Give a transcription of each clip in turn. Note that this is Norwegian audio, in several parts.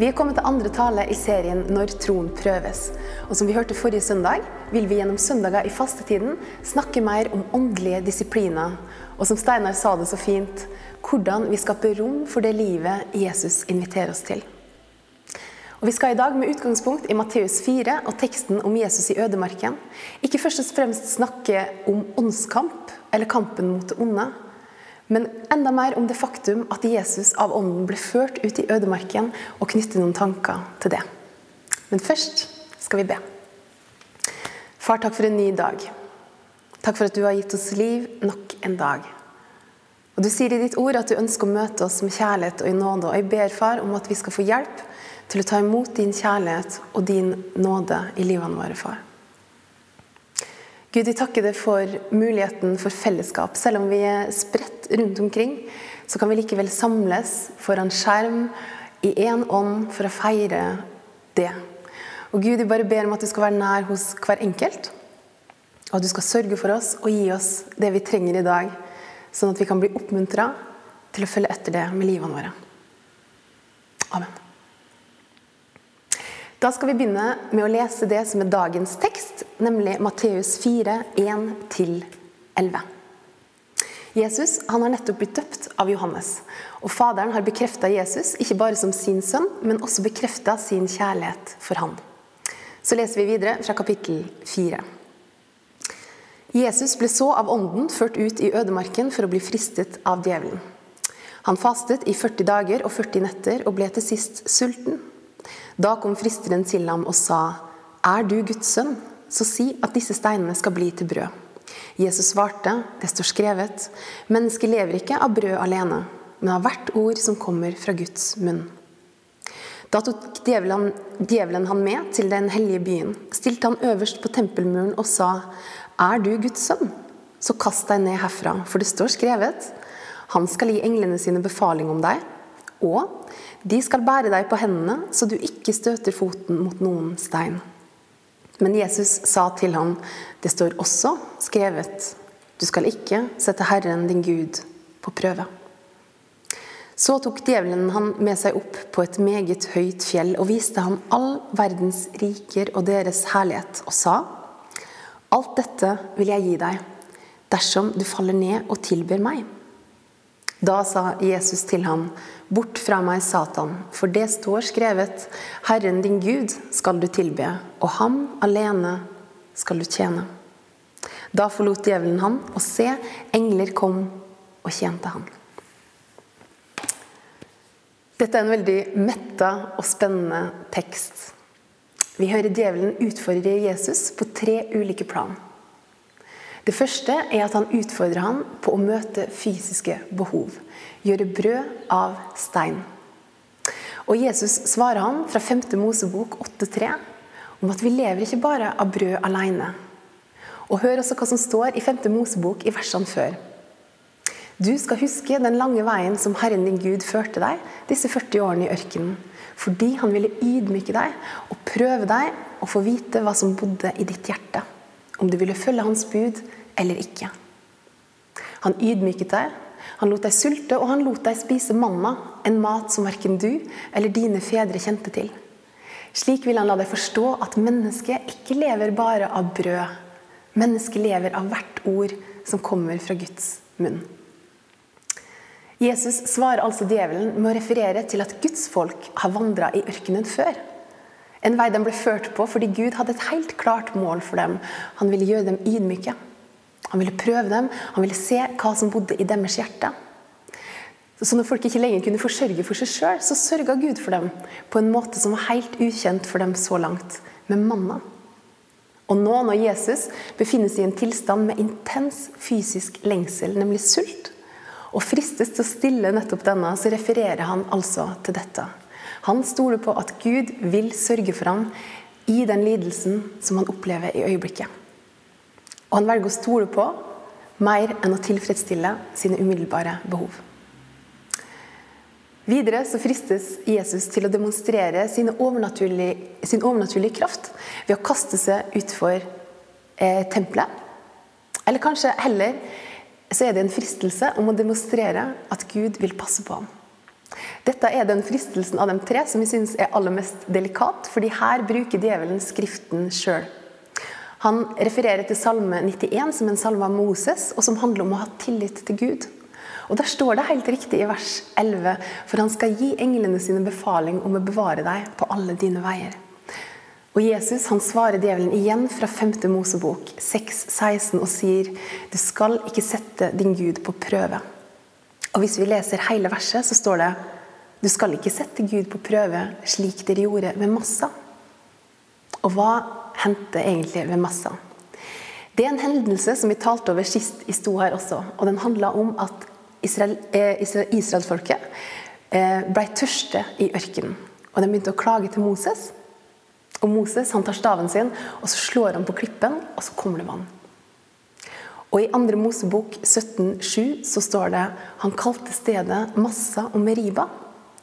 Vi er kommet til andre tale i serien 'Når troen prøves'. Og som vi hørte forrige søndag, vil vi gjennom søndager i fastetiden snakke mer om åndelige disipliner. Og som Steinar sa det så fint, hvordan vi skaper rom for det livet Jesus inviterer oss til. Og Vi skal i dag med utgangspunkt i Matteus 4 og teksten om Jesus i ødemarken ikke først og fremst snakke om åndskamp eller kampen mot det onde, men enda mer om det faktum at Jesus av ånden ble ført ut i ødemarken, og knytte noen tanker til det. Men først skal vi be. Far, takk for en ny dag. Takk for at du har gitt oss liv nok en dag. Og Du sier i ditt ord at du ønsker å møte oss med kjærlighet og i nåde. Og jeg ber, far, om at vi skal få hjelp til å ta imot din kjærlighet og din nåde i livene våre, far. Gud, vi takker deg for muligheten for fellesskap. Selv om vi er spredt rundt omkring, så kan vi likevel samles foran skjerm i én ånd for å feire det. Og Gud, vi bare ber om at du skal være nær hos hver enkelt. Og at du skal sørge for oss og gi oss det vi trenger i dag, sånn at vi kan bli oppmuntra til å følge etter det med livene våre. Amen. Da skal vi begynne med å lese det som er dagens tekst, nemlig Matteus 4, 1-11. Jesus han har nettopp blitt døpt av Johannes. og Faderen har bekrefta Jesus ikke bare som sin sønn, men også bekrefta sin kjærlighet for han. Så leser vi videre fra kapittel 4. Jesus ble så av ånden ført ut i ødemarken for å bli fristet av djevelen. Han fastet i 40 dager og 40 netter og ble til sist sulten. Da kom fristeren til ham og sa, Er du Guds sønn, så si at disse steinene skal bli til brød. Jesus svarte, det står skrevet, mennesket lever ikke av brød alene, men av hvert ord som kommer fra Guds munn. Da tok djevelen, djevelen han med til den hellige byen, stilte han øverst på tempelmuren og sa, Er du Guds sønn, så kast deg ned herfra, for det står skrevet, han skal gi englene sine befaling om deg, og de skal bære deg på hendene, så du ikke støter foten mot noen stein. Men Jesus sa til ham, det står også skrevet, du skal ikke sette Herren din Gud på prøve. Så tok djevelen han med seg opp på et meget høyt fjell og viste ham all verdens riker og deres herlighet, og sa, alt dette vil jeg gi deg, dersom du faller ned og tilber meg. Da sa Jesus til ham, Bort fra meg, Satan, for det står skrevet, Herren din Gud skal du tilbe, og ham alene skal du tjene. Da forlot djevelen han, og se, engler kom og tjente han. Dette er en veldig metta og spennende tekst. Vi hører djevelen utfordre Jesus på tre ulike plan. Det første er at han utfordrer ham på å møte fysiske behov. Gjøre brød av stein. Og Jesus svarer ham fra 5. Mosebok 8,3 om at vi lever ikke bare av brød alene. Og hør også hva som står i 5. Mosebok i versene før. Du skal huske den lange veien som Herren din Gud førte deg disse 40 årene i ørkenen, fordi han ville ydmyke deg og prøve deg og få vite hva som bodde i ditt hjerte om du ville følge hans bud eller ikke. Han ydmyket deg, han lot deg sulte, og han lot deg spise manna, en mat som verken du eller dine fedre kjente til. Slik vil han la deg forstå at mennesket ikke lever bare av brød. Mennesket lever av hvert ord som kommer fra Guds munn. Jesus svarer altså djevelen med å referere til at Guds folk har vandra i ørkenen før. En vei de ble ført på fordi Gud hadde et helt klart mål for dem. Han ville gjøre dem ydmyke. Han ville prøve dem, han ville se hva som bodde i deres hjerte. Så når folk ikke lenger kunne forsørge for seg sjøl, så sørga Gud for dem på en måte som var helt ukjent for dem så langt, med manna. Og nå når Jesus befinner seg i en tilstand med intens fysisk lengsel, nemlig sult, og fristes til å stille nettopp denne, så refererer han altså til dette. Han stoler på at Gud vil sørge for ham i den lidelsen som han opplever i øyeblikket. Og han velger å stole på mer enn å tilfredsstille sine umiddelbare behov. Videre så fristes Jesus til å demonstrere sin overnaturlige, sin overnaturlige kraft ved å kaste seg utfor eh, tempelet. Eller kanskje heller så er det en fristelse om å demonstrere at Gud vil passe på ham. Dette er den fristelsen av de tre som vi syns er aller mest delikat, fordi her bruker djevelen Skriften sjøl. Han refererer til Salme 91, som en salme av Moses, og som handler om å ha tillit til Gud. Og Der står det helt riktig i vers 11, for han skal gi englene sine befaling om å bevare deg på alle dine veier. Og Jesus han svarer djevelen igjen fra 5. Mosebok 6, 16 og sier du skal ikke sette din Gud på prøve. Og Hvis vi leser hele verset, så står det du skal ikke sette Gud på prøve slik dere gjorde med Massa. Og hva hendte egentlig ved Massa? Det er en hendelse som vi talte over sist i sto her også. og Den handla om at Israel, eh, Israelsfolket eh, ble tørste i ørkenen. Og de begynte å klage til Moses. Og Moses han tar staven sin og så slår han på klippen, og så kommer det vann. Og I 2. Mosebok 17,7 så står det han kalte stedet Massa og Meriba.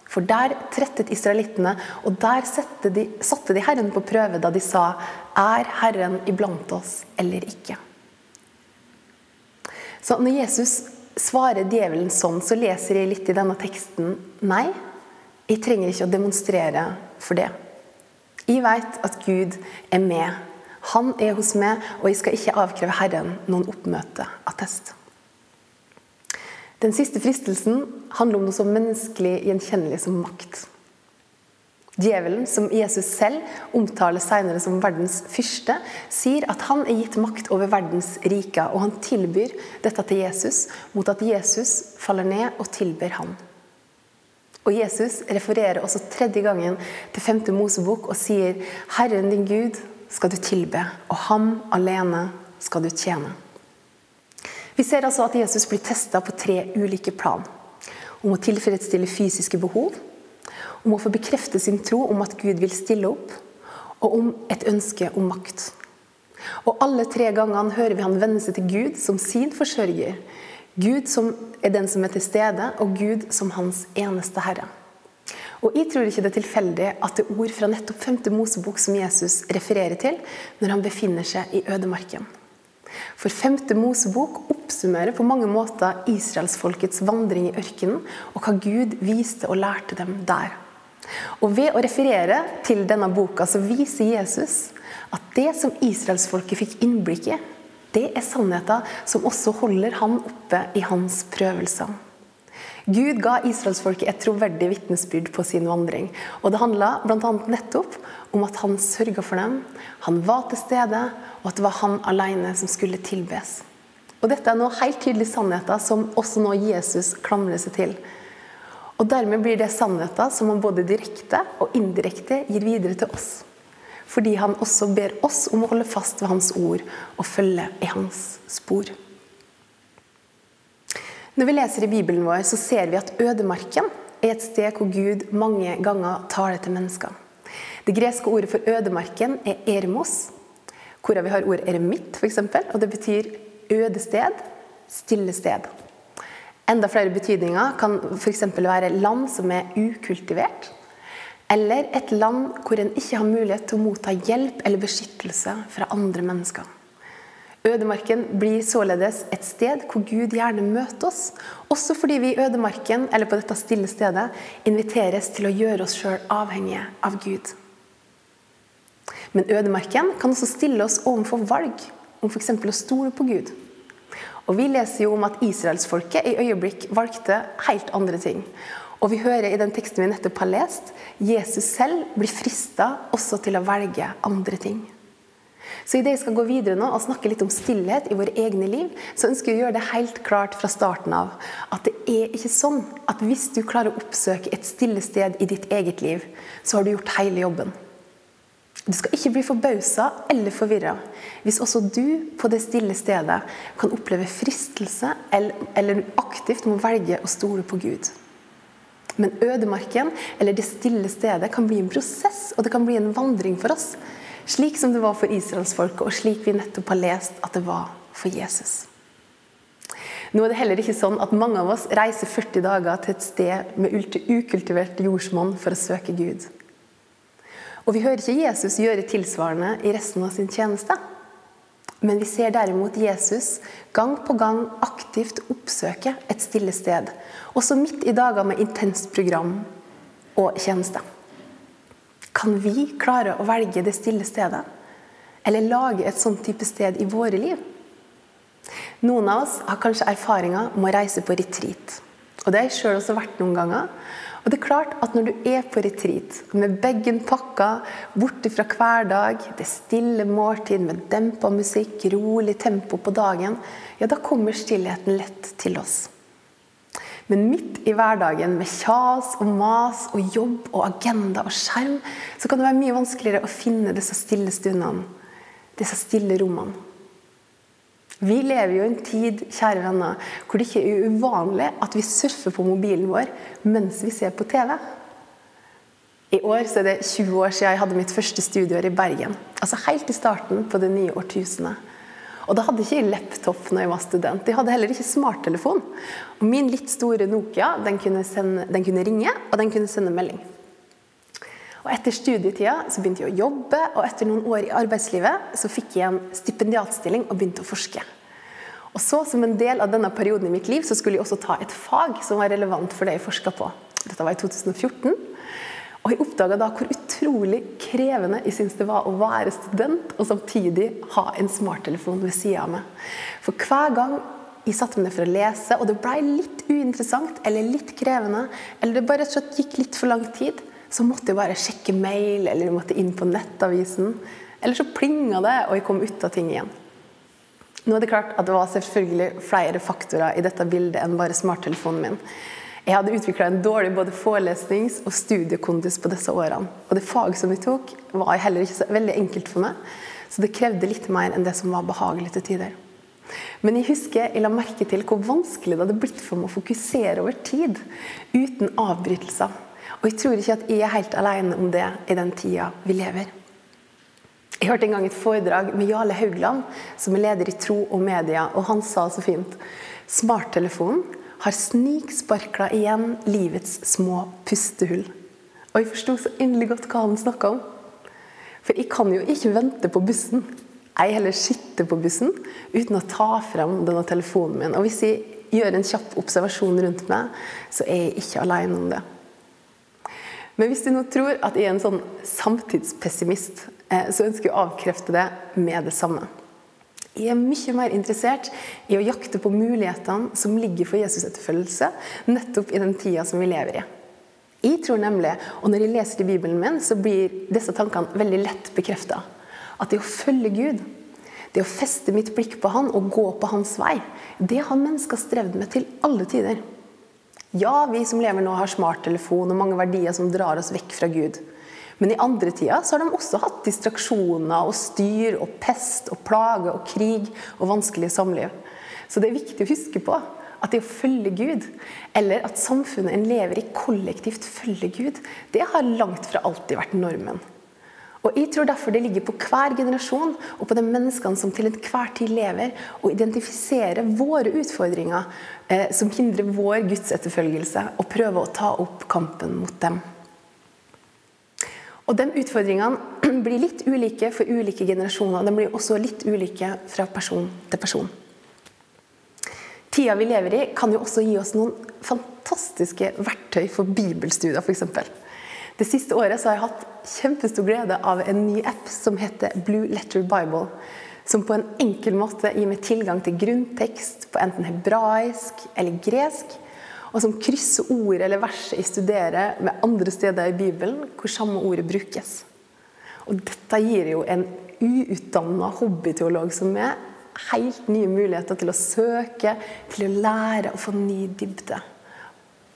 For der trettet israelittene, og der satte de, satte de Herren på prøve da de sa Er Herren iblant oss eller ikke? Så når Jesus svarer djevelen sånn, så leser jeg litt i denne teksten Nei, jeg trenger ikke å demonstrere for det. Jeg vet at Gud er med. Han er hos meg, og jeg skal ikke avkreve Herren noen oppmøteattest. Den siste fristelsen handler om noe så menneskelig gjenkjennelig som makt. Djevelen, som Jesus selv omtaler senere som verdens fyrste, sier at han er gitt makt over verdens riker, og han tilbyr dette til Jesus mot at Jesus faller ned og tilber ham. Og Jesus refererer også tredje gangen til 5. Mosebok og sier Herren din Gud skal du tilbe, og ham alene skal du tjene. Vi ser altså at Jesus blir testa på tre ulike plan. Om å tilfredsstille fysiske behov, om å få bekrefte sin tro om at Gud vil stille opp, og om et ønske om makt. Og Alle tre gangene hører vi han vende seg til Gud som sin forsørger, Gud som er den som er til stede, og Gud som hans eneste herre. Og Jeg tror ikke det er tilfeldig at det er ord fra nettopp 5. Mosebok som Jesus refererer til når han befinner seg i ødemarken. For 5. Mosebok oppsummerer på mange måter israelsfolkets vandring i ørkenen, og hva Gud viste og lærte dem der. Og Ved å referere til denne boka så viser Jesus at det som israelsfolket fikk innblikk i, det er sannheter som også holder han oppe i hans prøvelser. Gud ga israelsfolket et troverdig vitnesbyrd på sin vandring. Og Det handla bl.a. nettopp om at han sørga for dem, han var til stede, og at det var han alene som skulle tilbes. Og Dette er nå helt tydelige sannheter som også nå Jesus klamrer seg til. Og Dermed blir det sannheter som han både direkte og indirekte gir videre til oss fordi han også ber oss om å holde fast ved hans ord og følge i hans spor. Når vi leser i Bibelen vår, så ser vi at ødemarken er et sted hvor Gud mange ganger taler til mennesker. Det greske ordet for ødemarken er ermos, hvorav vi har ordet eremitt, f.eks., og det betyr øde sted, stille sted. Enda flere betydninger kan f.eks. være land som er ukultivert, eller et land hvor en ikke har mulighet til å motta hjelp eller beskyttelse fra andre mennesker. Ødemarken blir således et sted hvor Gud gjerne møter oss, også fordi vi i ødemarken, eller på dette stille stedet, inviteres til å gjøre oss sjøl avhengige av Gud. Men ødemarken kan også stille oss overfor valg om f.eks. å stole på Gud. Og Vi leser jo om at israelsfolket i øyeblikk valgte helt andre ting. Og vi hører i den teksten vi nettopp har lest, Jesus selv blir frista også til å velge andre ting. Så Idet jeg skal gå videre nå og snakke litt om stillhet i våre egne liv, så ønsker jeg å gjøre det helt klart fra starten av at det er ikke sånn at hvis du klarer å oppsøke et stille sted i ditt eget liv, så har du gjort hele jobben. Du skal ikke bli forbausa eller forvirra hvis også du på det stille stedet kan oppleve fristelse eller du aktivt må velge å stole på Gud. Men ødemarken, eller det stille stedet, kan bli en prosess, og det kan bli en vandring for oss. Slik som det var for israelsfolket, og slik vi nettopp har lest at det var for Jesus. Nå er det heller ikke sånn at mange av oss reiser 40 dager til et sted med ukultivert jordsmonn for å søke Gud. Og vi hører ikke Jesus gjøre tilsvarende i resten av sin tjeneste. Men vi ser derimot Jesus gang på gang aktivt oppsøke et stille sted, også midt i dager med intenst program og tjeneste. Kan vi klare å velge det stille stedet? Eller lage et sånt type sted i våre liv? Noen av oss har kanskje erfaringer med å reise på retreat. Og det har jeg sjøl også vært noen ganger. Og det er klart at Når du er på retreat med bagen pakka, borte fra hverdag, det stille måltid med dempa musikk, rolig tempo på dagen, ja, da kommer stillheten lett til oss. Men midt i hverdagen med kjas og mas og jobb og agenda og skjerm, så kan det være mye vanskeligere å finne disse stille stundene, disse stille rommene. Vi lever jo i en tid kjære venner, hvor det ikke er uvanlig at vi surfer på mobilen vår mens vi ser på TV. I år er det 20 år siden jeg hadde mitt første studieår i Bergen. Altså Helt i starten på det nye årtusenet. Og Da hadde ikke jeg laptop når jeg var student. Jeg hadde heller ikke smarttelefon. Og Min litt store Nokia den kunne, sende, den kunne ringe, og den kunne sende melding. Og Etter studietida så begynte jeg å jobbe, og etter noen år i arbeidslivet så fikk jeg en stipendiatstilling og begynte å forske. Og så Som en del av denne perioden i mitt liv så skulle jeg også ta et fag som var relevant for det jeg forska på. Dette var i 2014. Og jeg oppdaga da hvor utrolig krevende jeg syntes det var å være student og samtidig ha en smarttelefon ved sida av meg. For hver gang jeg satte meg ned for å lese, og det ble litt uinteressant eller litt krevende, eller det bare gikk litt for lang tid, så måtte jeg bare sjekke mail eller jeg måtte inn på nettavisen. Eller så plinga det, og jeg kom ut av ting igjen. Nå er Det klart at det var selvfølgelig flere faktorer i dette bildet enn bare smarttelefonen min. Jeg hadde utvikla en dårlig både forelesnings- og studiekondis på disse årene. Og det faget som vi tok, var heller ikke så veldig enkelt for meg. Så det krevde litt mer enn det som var behagelig til tider. Men jeg husker jeg la merke til hvor vanskelig det hadde blitt for meg å fokusere over tid uten avbrytelser. Og jeg tror ikke at jeg er helt alene om det i den tida vi lever. Jeg hørte en gang et foredrag med Jarle Haugland, som er leder i Tro og Media, og han sa så fint Smarttelefonen har sniksparkla igjen livets små pustehull. Og jeg forsto så inderlig godt hva han snakka om. For jeg kan jo ikke vente på bussen. Jeg heller sitter på bussen uten å ta frem denne telefonen min. Og hvis jeg gjør en kjapp observasjon rundt meg, så er jeg ikke alene om det. Men hvis du nå tror at jeg er en sånn samtidspessimist, eh, så ønsker jeg å avkrefte det med det samme. Jeg er mye mer interessert i å jakte på mulighetene som ligger for Jesus-etterfølgelse nettopp i den tida som vi lever i. Jeg tror nemlig, og når jeg leser i Bibelen min, så blir disse tankene veldig lett bekrefta. At det å følge Gud, det å feste mitt blikk på Han og gå på Hans vei, det har mennesker strevd med til alle tider. Ja, vi som lever nå, har smarttelefon og mange verdier som drar oss vekk fra Gud. Men i andre tider så har de også hatt distraksjoner og styr og pest og plage og krig og vanskelig samliv. Så det er viktig å huske på at det å følge Gud, eller at samfunnet en lever i kollektivt følger Gud, det har langt fra alltid vært normen. Og jeg tror derfor det ligger på hver generasjon og på de menneskene som til enhver tid lever, å identifisere våre utfordringer eh, som hindrer vår gudsetterfølgelse, og prøve å ta opp kampen mot dem. Og de Utfordringene blir litt ulike for ulike generasjoner. De blir også litt ulike fra person til person. Tida vi lever i, kan jo også gi oss noen fantastiske verktøy for bibelstudier, f.eks. Det siste året har jeg hatt kjempestor glede av en ny app som heter Blue Letter Bible. Som på en enkel måte gir meg tilgang til grunntekst på enten hebraisk eller gresk. Og som krysser ordet eller verset jeg studerer med andre steder i Bibelen hvor samme ordet brukes. Og dette gir jo en uutdanna hobbyteolog som meg helt nye muligheter til å søke, til å lære og få ny dybde.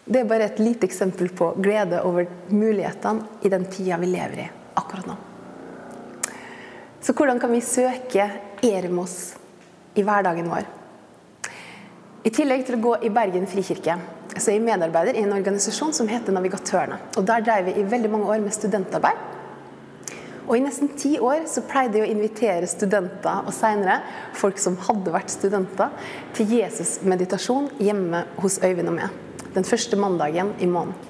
Det er bare et lite eksempel på glede over mulighetene i den tida vi lever i akkurat nå. Så hvordan kan vi søke Eremos i hverdagen vår? I tillegg til å gå i Bergen frikirke, så er jeg medarbeider i en organisasjon som heter Navigatørene. Og Der drev vi i veldig mange år med studentarbeid. Og I nesten ti år så pleide jeg å invitere studenter, og senere folk som hadde vært studenter, til Jesus-meditasjon hjemme hos Øyvind og meg den første mandagen i måneden.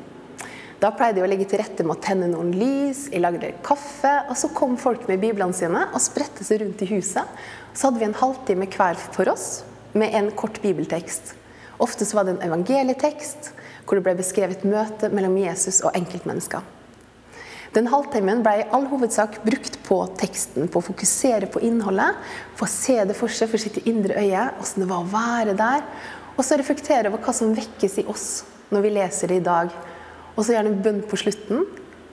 Da pleide jeg å legge til rette med å tenne noen lys, jeg lagde kaffe, og så kom folk med biblene sine og spredte seg rundt i huset. så hadde vi en halvtime hver for oss med en kort bibeltekst. Ofte var det en evangelietekst hvor det ble beskrevet møte mellom Jesus og enkeltmennesker. Den halvtimen ble i all hovedsak brukt på teksten, på å fokusere på innholdet, få se det for seg for sitt indre øye, åssen det var å være der, og så reflektere over hva som vekkes i oss når vi leser det i dag. Og så gjerne bønn på slutten,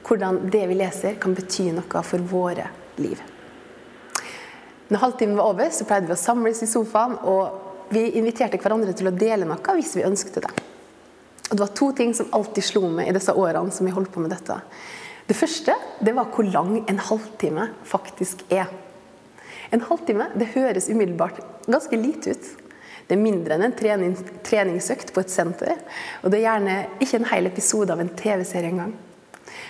hvordan det vi leser, kan bety noe for våre liv. Når halvtimen var over, så pleide vi å samles i sofaen, og vi inviterte hverandre til å dele noe hvis vi ønsket det. Og Det var to ting som alltid slo meg i disse årene som vi holdt på med dette. Det første det var hvor lang en halvtime faktisk er. En halvtime det høres umiddelbart ganske lite ut. Det er mindre enn en trening, treningsøkt på et senter. Og det er gjerne ikke en hel episode av en TV-serie engang.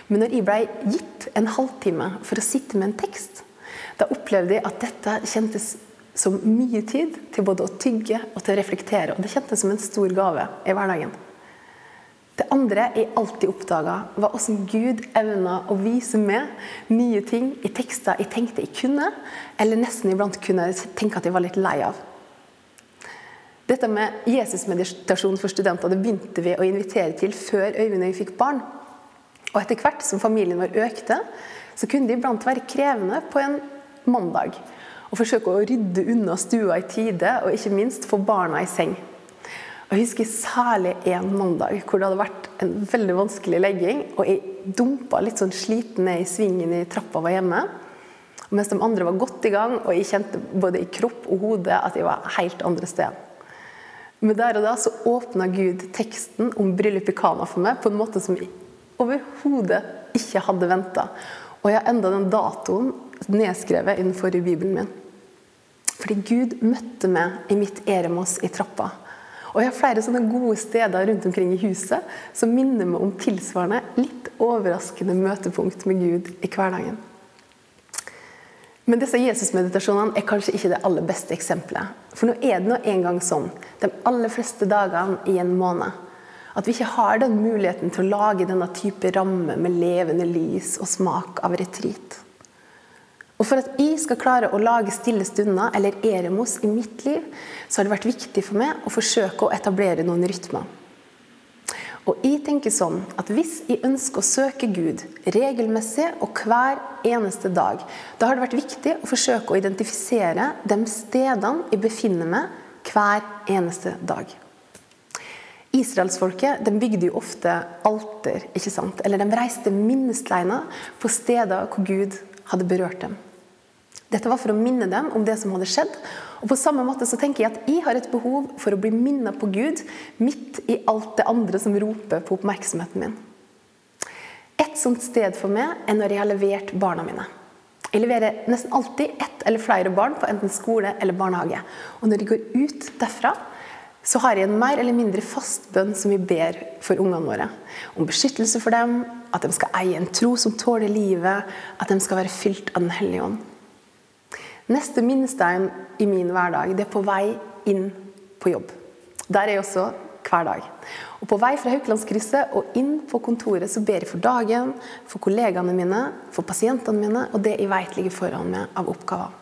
Men når jeg ble gitt en halvtime for å sitte med en tekst, da opplevde jeg at dette kjentes som mye tid til både å tygge og til å reflektere. Og det kjentes som en stor gave i hverdagen. Det andre jeg alltid oppdaga, var hvordan Gud evna å vise meg nye ting i tekster jeg tenkte jeg kunne, eller nesten iblant kunne tenke at jeg var litt lei av. Dette med Jesusmeditasjon for studenter det begynte vi å invitere til før Øyvind og jeg fikk barn. Og etter hvert som familien vår økte, så kunne det iblant være krevende på en mandag å forsøke å rydde unna stua i tide, og ikke minst få barna i seng. Og Jeg husker særlig en mandag hvor det hadde vært en veldig vanskelig legging. Og jeg dumpa litt sånn sliten ned i svingen i trappa var hjemme. Mens de andre var godt i gang, og jeg kjente både i kropp og hode at jeg var helt andre sted. Men der og da så åpna Gud teksten om bryllup i Kana for meg på en måte som jeg overhodet ikke hadde venta. Og jeg har enda den datoen nedskrevet innenfor Bibelen min. Fordi Gud møtte meg i mitt eremos i trappa. Og jeg har flere sånne gode steder rundt omkring i huset som minner meg om tilsvarende litt overraskende møtepunkt med Gud i hverdagen. Men disse Jesusmeditasjonene er kanskje ikke det aller beste eksempelet. For nå er det nå engang sånn de aller fleste dagene i en måned at vi ikke har den muligheten til å lage denne type ramme med levende lys og smak av retreat. Og For at jeg skal klare å lage stille stunder, eller eremos, i mitt liv, så har det vært viktig for meg å forsøke å etablere noen rytmer. Og jeg tenker sånn at Hvis jeg ønsker å søke Gud regelmessig og hver eneste dag, da har det vært viktig å forsøke å identifisere de stedene jeg befinner meg hver eneste dag. Israelsfolket de bygde jo ofte alter, ikke sant? eller de reiste minnesteiner på steder hvor Gud hadde berørt dem. Dette var for å minne dem om det som hadde skjedd. Og på samme måte så tenker jeg at jeg har et behov for å bli minnet på Gud midt i alt det andre som roper på oppmerksomheten min. Et sånt sted for meg er når jeg har levert barna mine. Jeg leverer nesten alltid ett eller flere barn på enten skole eller barnehage. Og når de går ut derfra, så har jeg en mer eller mindre fast bønn som vi ber for ungene våre. Om beskyttelse for dem, at de skal eie en tro som tåler livet, at de skal være fylt av Den hellige ånd. Neste minnestein i min hverdag det er på vei inn på jobb. Der er jeg også hver dag. Og På vei fra Haukelandskrysset og inn på kontoret så ber jeg for dagen, for kollegaene mine, for pasientene mine og det jeg vet ligger foran meg av oppgaver.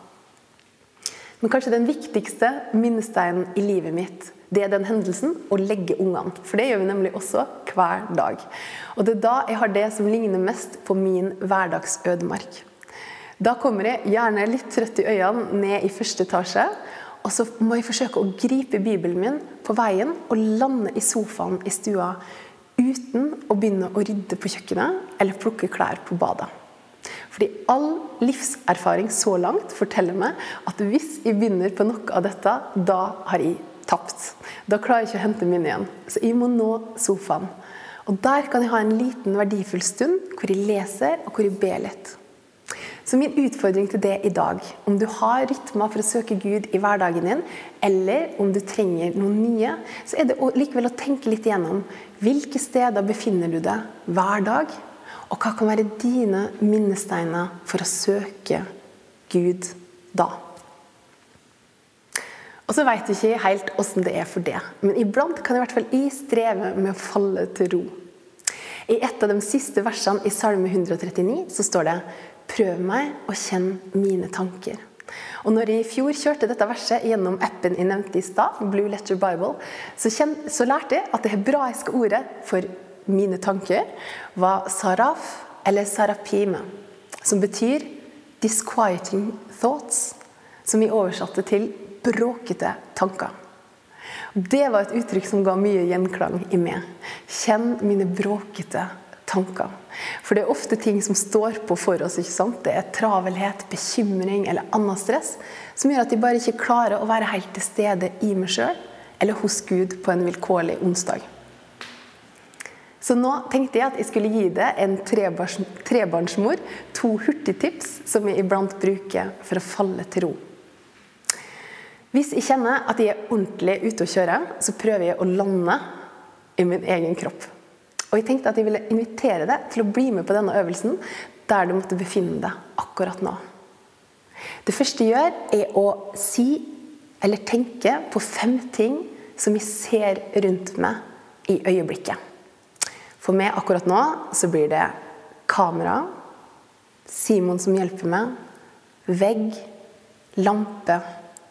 Men kanskje den viktigste minnesteinen i livet mitt det er den hendelsen å legge ungene. For det gjør vi nemlig også hver dag. Og det er da jeg har det som ligner mest på min hverdagsødemark. Da kommer jeg gjerne litt trøtt i øynene ned i første etasje. Og så må jeg forsøke å gripe Bibelen min på veien og lande i sofaen i stua uten å begynne å rydde på kjøkkenet eller plukke klær på badet. Fordi all livserfaring så langt forteller meg at hvis jeg begynner på noe av dette, da har jeg tapt. Da klarer jeg ikke å hente min igjen. Så jeg må nå sofaen. Og der kan jeg ha en liten verdifull stund hvor jeg leser og hvor jeg ber litt. Så min utfordring til det i dag, om du har rytmer for å søke Gud i hverdagen din, eller om du trenger noen nye, så er det likevel å tenke litt igjennom hvilke steder befinner du deg hver dag, og hva kan være dine minnesteiner for å søke Gud da? Og så veit du ikke helt åssen det er for det, men iblant kan i hvert fall jeg streve med å falle til ro. I et av de siste versene i Salme 139 så står det Prøv meg og kjenn mine tanker. Og når jeg i fjor kjørte dette verset gjennom appen jeg nevnte i stad, Blue Letter Bible, så, kjen, så lærte jeg at det hebraiske ordet for mine tanker var saraf eller sarapime, som betyr 'disquieting thoughts', som vi oversatte til 'bråkete tanker'. Det var et uttrykk som ga mye gjenklang i meg. Kjenn mine bråkete tanker. For det er ofte ting som står på for oss. ikke sant? Det er travelhet, bekymring eller annen stress som gjør at de bare ikke klarer å være helt til stede i meg sjøl eller hos Gud på en vilkårlig onsdag. Så nå tenkte jeg at jeg skulle gi deg en trebarnsmor to hurtigtips som jeg iblant bruker for å falle til ro. Hvis jeg kjenner at jeg er ordentlig ute å kjøre, så prøver jeg å lande i min egen kropp. Og jeg tenkte at jeg ville invitere deg til å bli med på denne øvelsen der du måtte befinne deg akkurat nå. Det første jeg gjør, er å si eller tenke på fem ting som jeg ser rundt meg i øyeblikket. For meg akkurat nå så blir det kamera, Simon som hjelper meg, vegg, lampe,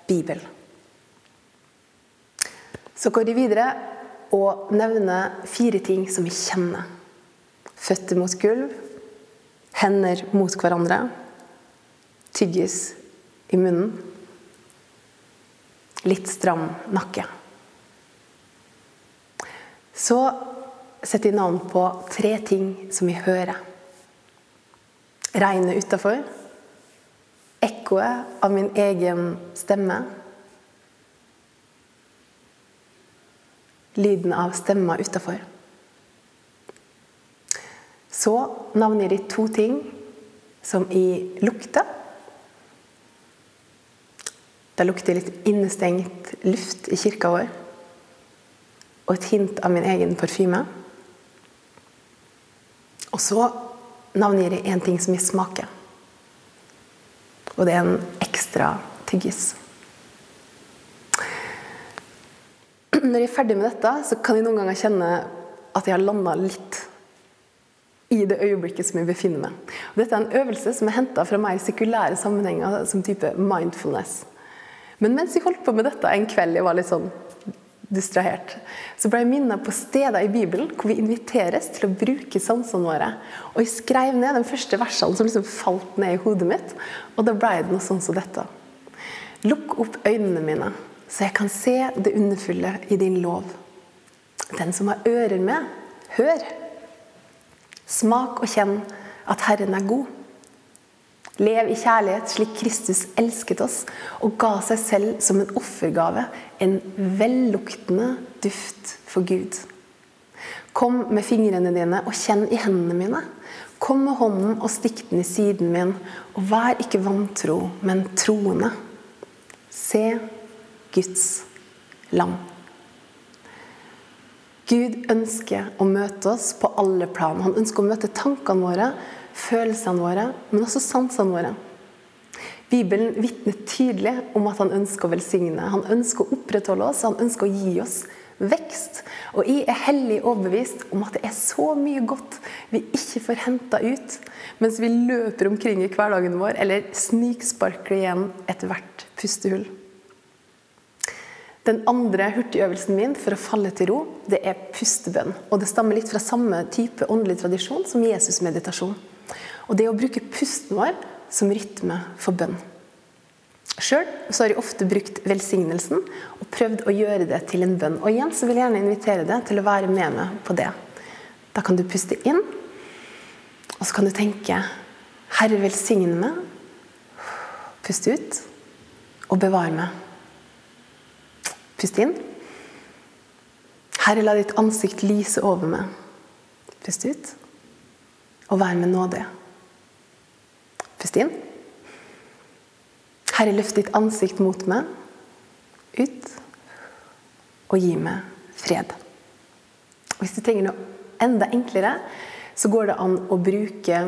bibel. Så går de videre og nevner fire ting som vi kjenner. Føtter mot gulv, hender mot hverandre, tyggis i munnen, litt stram nakke. Så setter jeg navn på tre ting som vi hører. Regnet utafor. Ekkoet av min egen stemme. Lyden av stemma utafor. Så navngir de to ting som i lukter. Det lukter litt innestengt luft i kirka vår. Og et hint av min egen parfyme. Og så navngir jeg én ting som jeg smaker. Og det er en ekstra tyggis. Når jeg er ferdig med dette, så kan jeg noen ganger kjenne at jeg har landa litt i det øyeblikket som jeg befinner meg. Og dette er en øvelse som er henta fra mer sekulære sammenhenger, som type mindfulness. Men mens jeg holdt på med dette en kveld, jeg var litt sånn distrahert, så ble jeg minnet på steder i Bibelen hvor vi inviteres til å bruke sansene våre. Og jeg skrev ned de første versene som liksom falt ned i hodet mitt, og da ble det noe sånn som dette. Lukk opp øynene mine, så jeg kan se det underfulle i din lov. Den som har ører med, hør. Smak og kjenn at Herren er god. Lev i kjærlighet slik Kristus elsket oss og ga seg selv som en offergave, en velluktende duft for Gud. Kom med fingrene dine og kjenn i hendene mine. Kom med hånden og stikk den i siden min, og vær ikke vantro, men troende. Se Guds lam. Gud ønsker å møte oss på alle plan. Han ønsker å møte tankene våre følelsene våre, men også sansene våre. Bibelen vitner tydelig om at han ønsker å velsigne. Han ønsker å opprettholde oss, han ønsker å gi oss vekst. Og jeg er hellig overbevist om at det er så mye godt vi ikke får henta ut mens vi løper omkring i hverdagen vår eller sniksparkler igjen ethvert pustehull. Den andre hurtigøvelsen min for å falle til ro, det er pustebønn. Og det stammer litt fra samme type åndelig tradisjon som Jesus-meditasjon. Og det å bruke pusten vår som rytme for bønn. Sjøl har jeg ofte brukt velsignelsen og prøvd å gjøre det til en bønn. Og igjen så vil jeg gjerne invitere deg til å være med meg på det. Da kan du puste inn, og så kan du tenke Herre, velsigne meg. Pust ut, og bevare meg. Pust inn. Herre, la ditt ansikt lyse over meg. Pust ut, og vær med nådig. Pust inn. Herre, løft ditt ansikt mot meg. Ut. Og gi meg fred. Hvis du trenger noe enda enklere, så går det an å bruke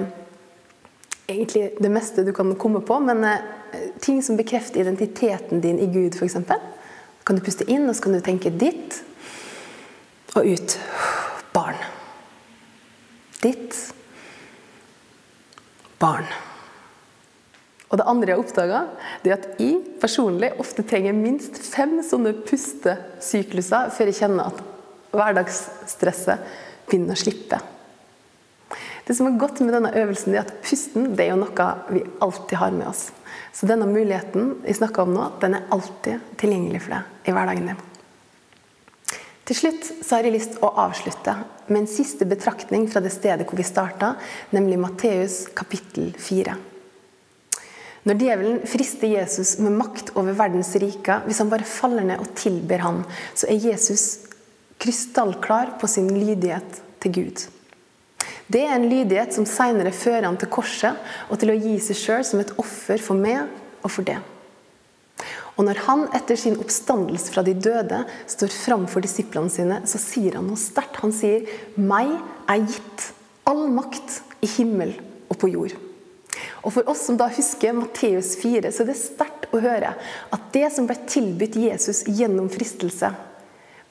egentlig det meste du kan komme på, men eh, ting som bekrefter identiteten din i Gud, f.eks. kan du puste inn, og så kan du tenke ditt, og ut. Barn. Ditt. Barn. Og det andre jeg oppdaga, er at jeg personlig ofte trenger minst fem sånne pustesykluser før jeg kjenner at hverdagsstresset begynner å slippe. Det som er godt med denne øvelsen, er at pusten det er jo noe vi alltid har med oss. Så denne muligheten vi snakker om nå, den er alltid tilgjengelig for deg i hverdagen din. Til slutt så har jeg lyst å avslutte med en siste betraktning fra det stedet hvor vi starta, nemlig Matteus kapittel 4. Når djevelen frister Jesus med makt over verdens riker, hvis han bare faller ned og tilber han, så er Jesus krystallklar på sin lydighet til Gud. Det er en lydighet som senere fører han til korset og til å gi seg sjøl som et offer for meg og for det. Og når han etter sin oppstandelse fra de døde står framfor disiplene sine, så sier han noe sterkt. Han sier, 'Meg er gitt all makt i himmel og på jord'. Og For oss som da husker Matteus 4, så er det sterkt å høre at det som ble tilbudt Jesus gjennom fristelse,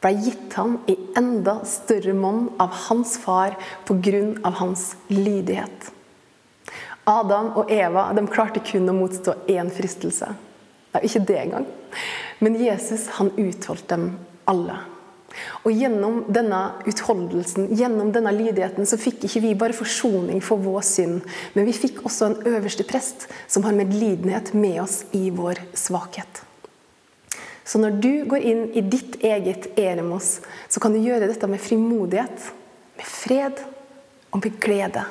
ble gitt ham i enda større monn av hans far pga. hans lydighet. Adam og Eva de klarte kun å motstå én fristelse. Nei, ikke det engang. Men Jesus han utholdt dem alle. Og Gjennom denne utholdelsen, gjennom denne lydigheten, så fikk ikke vi bare forsoning for vår synd, men vi fikk også en øverste prest som har medlidenhet med oss i vår svakhet. Så når du går inn i ditt eget eremos, så kan du gjøre dette med frimodighet, med fred og med glede.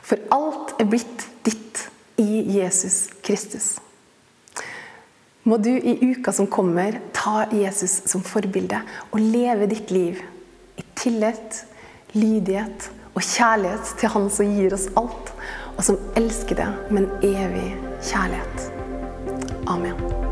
For alt er blitt ditt i Jesus Kristus. Må du i uka som kommer, ta Jesus som forbilde og leve ditt liv i tillit, lydighet og kjærlighet til Han som gir oss alt, og som elsker det med en evig kjærlighet. Amen.